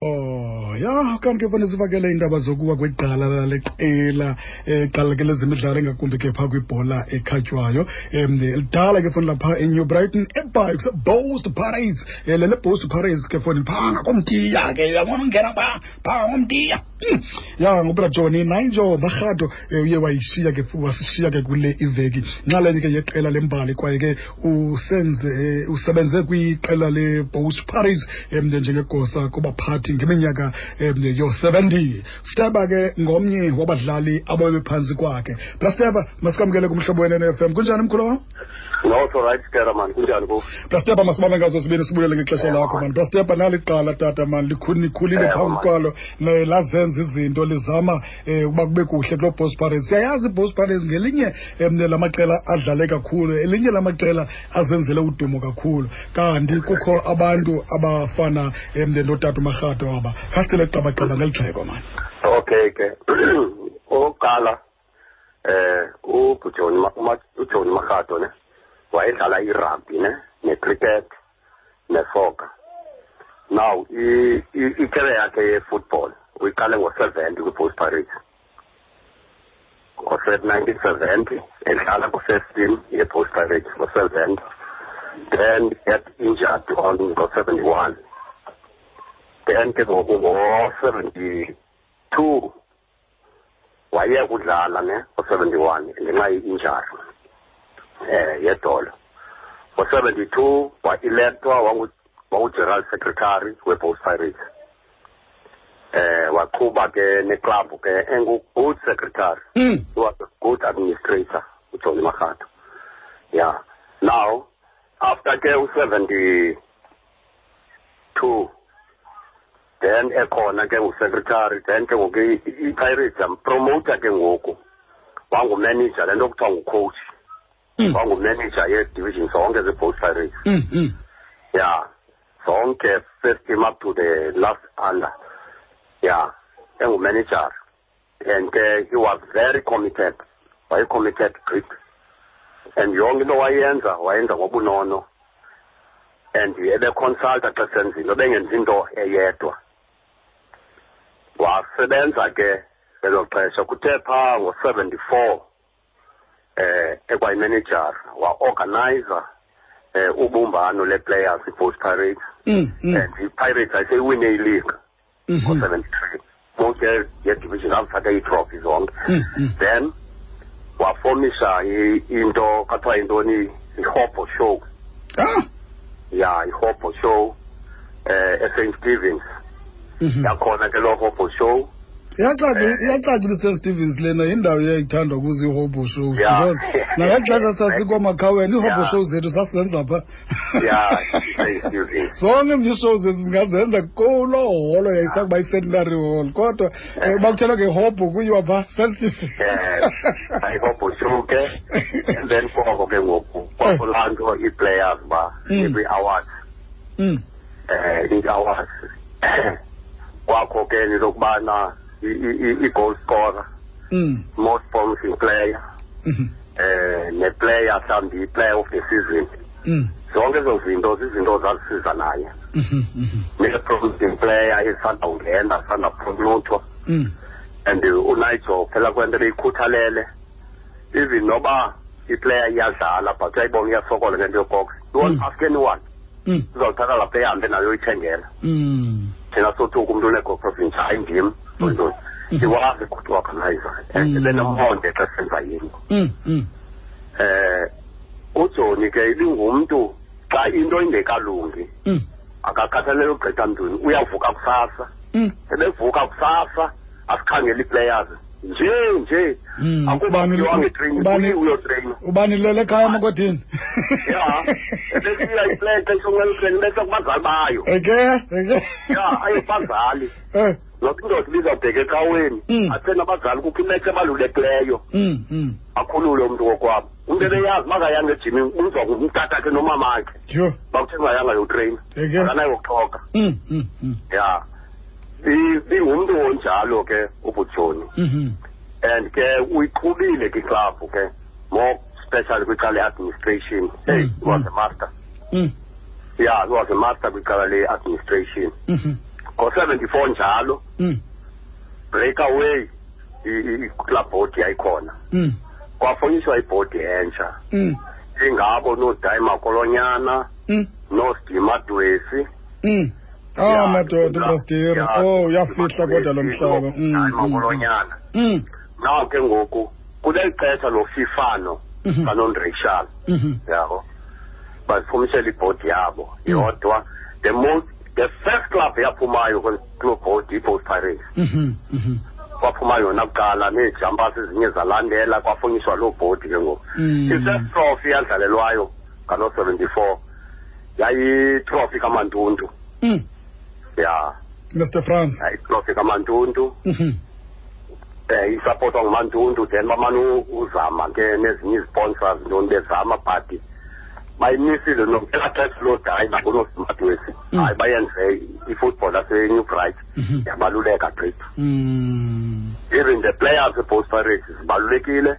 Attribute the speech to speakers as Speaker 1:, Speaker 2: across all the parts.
Speaker 1: Oh ya kanti ke fane sivakele iindaba zokuwa kwegqala lale qela eqala eh, ke lezemidlalo engakumbi ke phaa kwibhola ekhatywayo um lidala ke foni lapha enew brighton ebhayi kusebost parades um eh, lele bost parades ke foni phaa ngakomtiya ke uyabona ungena phaa phaa ngakomtiya hmm. ya ngubra joni nayinjo barhado um eh, uye wayishiya ke wasishiya ke kule iveki nxalenye ke yeqela lembali kwaye ke usenze usebenze kwiqela lebos paris um njengegosa kubaphathi ngeminyaka um yo-70 steba ke ngomnye wabadlali ababephantsi kwakhe bra steba masikwamkele kumhlobo wenenf m kunjani mkhulu wam
Speaker 2: Not right, Stera man. Kunjani bo?
Speaker 1: Brasteba masibambe ngazo sibini sibulele ngexesha lakho man. Brasteba naliqala tata man likhuni
Speaker 2: khulile
Speaker 1: phambi kwalo lazenza izinto lizama eh, um ukuba kube kuhle kuloo bos pirates siyayazi ibos pirates ngelinye um lamaqela adlale kakhulu elinye lamaqela azenzele udumo kakhulu kanti kukho abantu abafana um notata umarhato aba khasithele qabaqaba ngeli xheko mani
Speaker 2: okay ke okokuqala eh uJohn uJohn Mahato ne wayedlala irugby ne necricket nesoka now icareer yakhe ye-football uyiqale ngo-seventy kwi-bos pirates ngo-nineteen seventy edlala ku-first team ye-bos pirates ngo-seventy then get injured on ngo-seventy one then ke ngoku ngo-seventy two waye kudlala ne ngo-seventy one ngenxa ye-injari um eh, yedolo ngo-seventy two wa-ilektwa wangugeneral secretary wepost pirates um eh, waqhuba ke neklabhu ke engu-good secretary
Speaker 1: mm.
Speaker 2: he was a good administrator ujoni marhato ya now after ke u-seventy two then ekhona ke ngusecretary then ke ngoku ipirates yampromota ke ngoku wangumanager le nto kuthiwa ngucoach
Speaker 1: mm.
Speaker 2: wangumanager yedivision zonke zebos pirates
Speaker 1: mm, mm.
Speaker 2: ya zonke first team up to the last under ya engumanager and uh, he was very committed wayecommitted grip and yonke into wayenza wayenza ngobunono and ebeconsulta xa senza into bengenzi into eyedwa wasebenza ke ngelo xesha kuthe phaa ngo-seventy four eh ekwayimanejara waorganiza eh ubumbano le-players i-post pirates
Speaker 1: mm, mm.
Speaker 2: and i-pirates ayiseyiwine ileague
Speaker 1: mm-hmm.
Speaker 2: ngo-seventy three bonke yedivision azithathe iitrophy zonke
Speaker 1: mm-hmm.
Speaker 2: then wafomisha into kathiwa yintoni ihobho show
Speaker 1: ah.
Speaker 2: ya ihobho show um esaint stevens
Speaker 1: mm-hmm.
Speaker 2: yakhona ke loo hobho show
Speaker 1: iyacacile usen stevens lena yindawo yayithandwa kuzo ihobho show nakaxesha sasikwamakhaweni
Speaker 2: ihobho
Speaker 1: show zethu sasizenza phaa
Speaker 2: ya
Speaker 1: zonke mzishow zethu zingazenza kuloo holo yayisakuba icentenary hall kodwa eh, bakuthelwa ngehobho kuyiwa pha
Speaker 2: ihobho suke and then koko ke ngoku kwakulaa eh. nto ii-players uba
Speaker 1: hmm.
Speaker 2: ikwi-awards
Speaker 1: um hmm.
Speaker 2: eh, i-awards kwakho ke nilokubana i-goal scorer
Speaker 1: mm.
Speaker 2: most promising player
Speaker 1: mm -hmm.
Speaker 2: eh neplayer mhlawumbi iplayer of the season
Speaker 1: mm.
Speaker 2: zonke ezo zinto zizinto zazisiza naye
Speaker 1: mm -hmm. mm -hmm.
Speaker 2: ne-promising player esisanda kungena sisanda kuphuma lutho
Speaker 1: mm.
Speaker 2: and unigel phela kwento beyikhuthalele even noba iplayer iyadlala but uyayibona iyasokola ngento yobox you won't ask anyone
Speaker 1: Mm.
Speaker 2: uzawuthatha lapha ehambe nayo uyithengela
Speaker 1: Mm.
Speaker 2: thina sothuka umntu unegoprovince hayi ndim ntoni ndiwazi kuthi wakhanayiza and
Speaker 1: Mm.
Speaker 2: benomonde xa senza yinto
Speaker 1: Mm. Mm.
Speaker 2: eh ujoni ke ibingumntu xa into ingekalungi
Speaker 1: Mm.
Speaker 2: akakhathalele ugqitha mntwini uyavuka kusasa
Speaker 1: Mm.
Speaker 2: ebevuka kusasa asikhangela ii-players nje nje hmm,
Speaker 1: ubanilele ekhaya makwethini
Speaker 2: ya ebesiya iplaya xeshonxeluhleni besa kubazali bayo
Speaker 1: eke eke
Speaker 2: ya ayobazali
Speaker 1: eh.
Speaker 2: nothi indoda ibizawubheka ecaweni
Speaker 1: hmm.
Speaker 2: athe nabazali kukho imetha ebalulekileyo
Speaker 1: hmm,
Speaker 2: akhulule umntu wokwabo umntu ebeyazi makayanga ejimi umzwa umtata khe
Speaker 1: nomama akhe
Speaker 2: bakuthe ungayanga yotreyina akanayokuxhoga ya ingumntu onjalo ke ubujoni
Speaker 1: mhm.
Speaker 2: and ke uyiqhubile kwiklabhu ke more especially kwicala le-administration mm, hey
Speaker 1: mm.
Speaker 2: was a master
Speaker 1: mm.
Speaker 2: yeah was a master kwicala le-administration
Speaker 1: mm-hmm.
Speaker 2: ngo-seventy four njalo
Speaker 1: mm.
Speaker 2: break away kulaa bhodi yayikhona
Speaker 1: mm.
Speaker 2: kwafonyiswa ibhodi entsha
Speaker 1: mm.
Speaker 2: ingabo noodayima kolonyana
Speaker 1: mm.
Speaker 2: noosdimadwesi
Speaker 1: mm. ah madoda
Speaker 2: ubrastir
Speaker 1: oh
Speaker 2: uyafihla
Speaker 1: kodwa lo mhlaba mm,
Speaker 2: hayi
Speaker 1: mm,
Speaker 2: mabolonyana
Speaker 1: mm.
Speaker 2: na ke ngoku kuleli xesha lo fifano
Speaker 1: mhm.
Speaker 2: kanondracial
Speaker 1: mhm.
Speaker 2: yabo baziphumishela ibhodi yabo yodwa the most the first club yaphumayo klo bhodi ipost pirates
Speaker 1: mhm,
Speaker 2: kwaphuma yona kuqala neejampasi ezinye zalandela kwafunyiswa loo bhodi ke ngoku i-first trophy yadlalelwayo ngalo-seventy four yayitrofi kamantuntu
Speaker 1: Mm.
Speaker 2: ya
Speaker 1: Mr. Franz.
Speaker 2: yayitrofi kamantuntu
Speaker 1: Mhm.
Speaker 2: um isapotwa ngumantuntu then bamane u- uzama ke nezinye izisponsors ntoni bezama but bayimisile nompela tax load hayi nakunosmart wesi
Speaker 1: Mm.
Speaker 2: hayi bayenze ifootball yasenew bright
Speaker 1: Mhm.
Speaker 2: yabaluleka gqithi
Speaker 1: Mm.
Speaker 2: even the players ebos pirates zibalulekile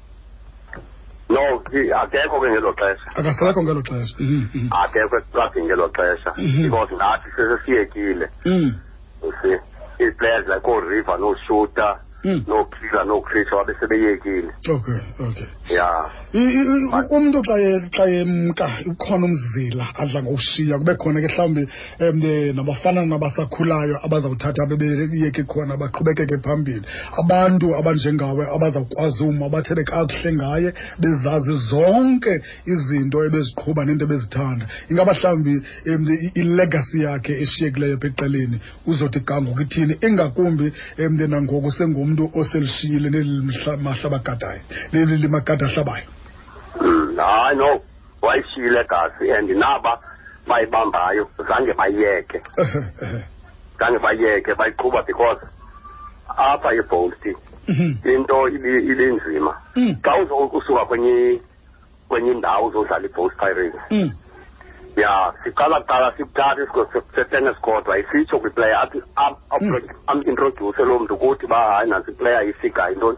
Speaker 2: no i- akekho ke ngelo xesha
Speaker 1: akasekho ngelo xesha Mhm, mhm.
Speaker 2: akekho esitradini ngelo xesha
Speaker 1: Mhm.
Speaker 2: because nathi sesesiyekile
Speaker 1: Mm,
Speaker 2: you see ii-players like ooriver nooshuta
Speaker 1: mm.
Speaker 2: noophila nookhritsha babe sebeyekile
Speaker 1: okay okay
Speaker 2: ya
Speaker 1: I- i- i- umntu xa ye- xa yemka ukhona umzila adla ngowushiya kube khona ke mhlawumbi um nabafana nabasakhulayo abazawuthatha bebeyeke khona baqhubekeke phambili abantu abanjengawe abazawukwazi uma bathele kakuhle ngaye bezazi zonke izinto ebeziqhuba nento ebezithanda ingaba mhlawumbi um ilegasi yakhe eshiyekileyo apha eqeleni uzothi gangoku ithini ingakumbi um nangoku sengumntu oselishiyile neli mahla bagadayo neli limagada ahlabayo
Speaker 2: mm, hayi no wayishiyile gazi and naba bayibambayo zange bayiyeke zange bayiyeke bayiqhuba because apha ibholti
Speaker 1: mhm.
Speaker 2: into ibinzima
Speaker 1: mm.
Speaker 2: xa uzokusuka kwenye kwenye indawo uzodlala ibhost pirates
Speaker 1: mm.
Speaker 2: ya siqala kuqala sikuthatha isetene sikodwa isitsho kwiplayer athi
Speaker 1: mm.
Speaker 2: am introduce loo mntu ukuthi uba hayi nantsi iplayer ifika yintoni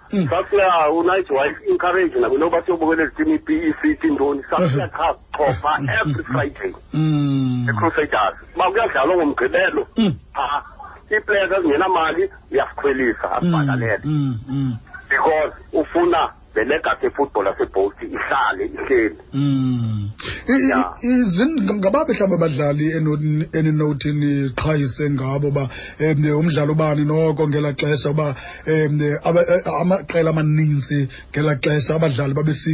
Speaker 1: Mm.
Speaker 2: sakuya unayithi wayi-encourage nakunoba siyobukela ezitini i-bec ntoni sakuya
Speaker 1: qha
Speaker 2: chopha
Speaker 1: mm.
Speaker 2: every friday
Speaker 1: mm.
Speaker 2: ecrusaders uba kuyadlalwa ngomgqibelo qha iiplayers ezingenamali uyasikhwelisa asibhatalele because ufuna le legacy football yasebhosti ihlale ihleli
Speaker 1: Mm. ngabaphi mhlawumbi abadlali eninowuthi niqhayise ngabo uba um umdlalo ubani noko ngela xesha uba um amaqela amaninzi ngela xesha abadlali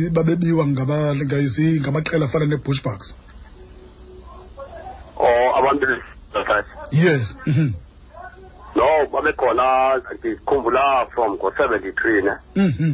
Speaker 1: babebiwa ngamaqela afana nee-bush
Speaker 2: bucks o oh, abantu
Speaker 1: yes mhm.
Speaker 2: no babekhona ndikhumbula from ngo-seventy three ne
Speaker 1: mhm.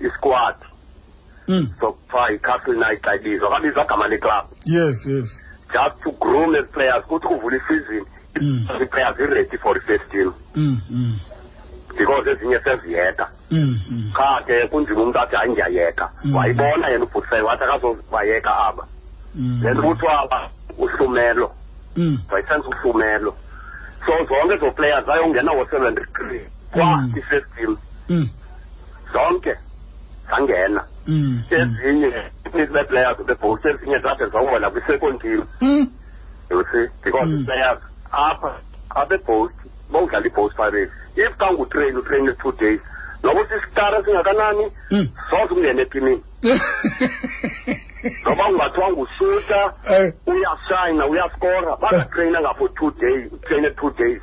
Speaker 2: isquad
Speaker 1: mm.
Speaker 2: sokuthiwa yicastle night xa ibizwa kabizwa gama leclub
Speaker 1: yes yes
Speaker 2: just to groom as players kuthi kuvula isizini
Speaker 1: mm.
Speaker 2: i-players iredi for i-first team
Speaker 1: mm, mm.
Speaker 2: because ezinye seziyeka
Speaker 1: mm, mm.
Speaker 2: qha ke kunzima umntu athi hayi ndiyayeka
Speaker 1: mm.
Speaker 2: wayibona yena ubhutisele wathi akazobayeka aba
Speaker 1: mm.
Speaker 2: then kuthiwa uhlumelo
Speaker 1: mm.
Speaker 2: wayisenza uhlumelo so zonke ezo players ayongena wo-seventy three kwa
Speaker 1: mm.
Speaker 2: i-first team
Speaker 1: mm.
Speaker 2: zonke zangena
Speaker 1: mm,
Speaker 2: ezinye ininzi bee-players bebhowusi ezinye zade zawuma nakwi-second team
Speaker 1: mm,
Speaker 2: you see because
Speaker 1: Mm.
Speaker 2: players apha abebhost bawudlala ibhost pirates if kangutrain utrain two days noba usisitara singakanani
Speaker 1: mm.
Speaker 2: soze ungene etimini noba ungathiwa ngushuta
Speaker 1: Eh.
Speaker 2: uyashayina uyaskora bangatrayina ngapho two days utrayine two days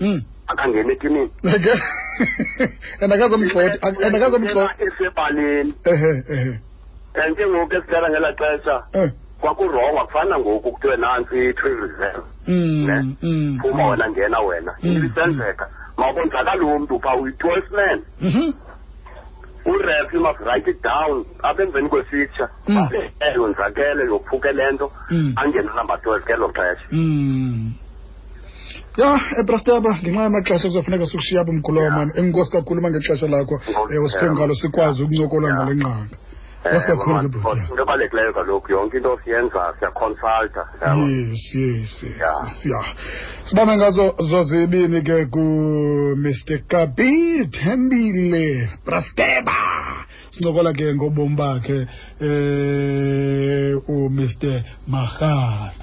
Speaker 1: mm.
Speaker 2: akangene etimini
Speaker 1: and akazomgxothi and akazomgxothi
Speaker 2: esebaleni and ke ngoku esidlala ngela xesha
Speaker 1: eh.
Speaker 2: kwakurongo akufana ngoku kuthiwe nantsi i-tree reserve
Speaker 1: mm,
Speaker 2: ne
Speaker 1: mm,
Speaker 2: phuma wena ngena wena isenzeka makonzakala umntu pha uyi-twelve man
Speaker 1: mm-hmm.
Speaker 2: uref you must write it down apha emveni kwefitsha
Speaker 1: mm.
Speaker 2: yonzakele yophuke le nto
Speaker 1: mm.
Speaker 2: angene number twelve ngelo xesha
Speaker 1: mm. ya ebrastaba ngenxa yamaxesha kuzofuneka sikushiya apho mgulawo mani enkosi kakhulu uma ngexesha lakho um usiphe ngalo sikwazi ukuncokola ngale ngqanga
Speaker 2: enkosi
Speaker 1: eh, kakhulu ke bhuti
Speaker 2: into ebalulekileyo kaloku yonke into siyenza siyaconsulta
Speaker 1: yes yes ya sibambe ngazo zozibini ke kumr kabi thembile brasteba sincokola ke ngobomi bakhe um eh, umr mahara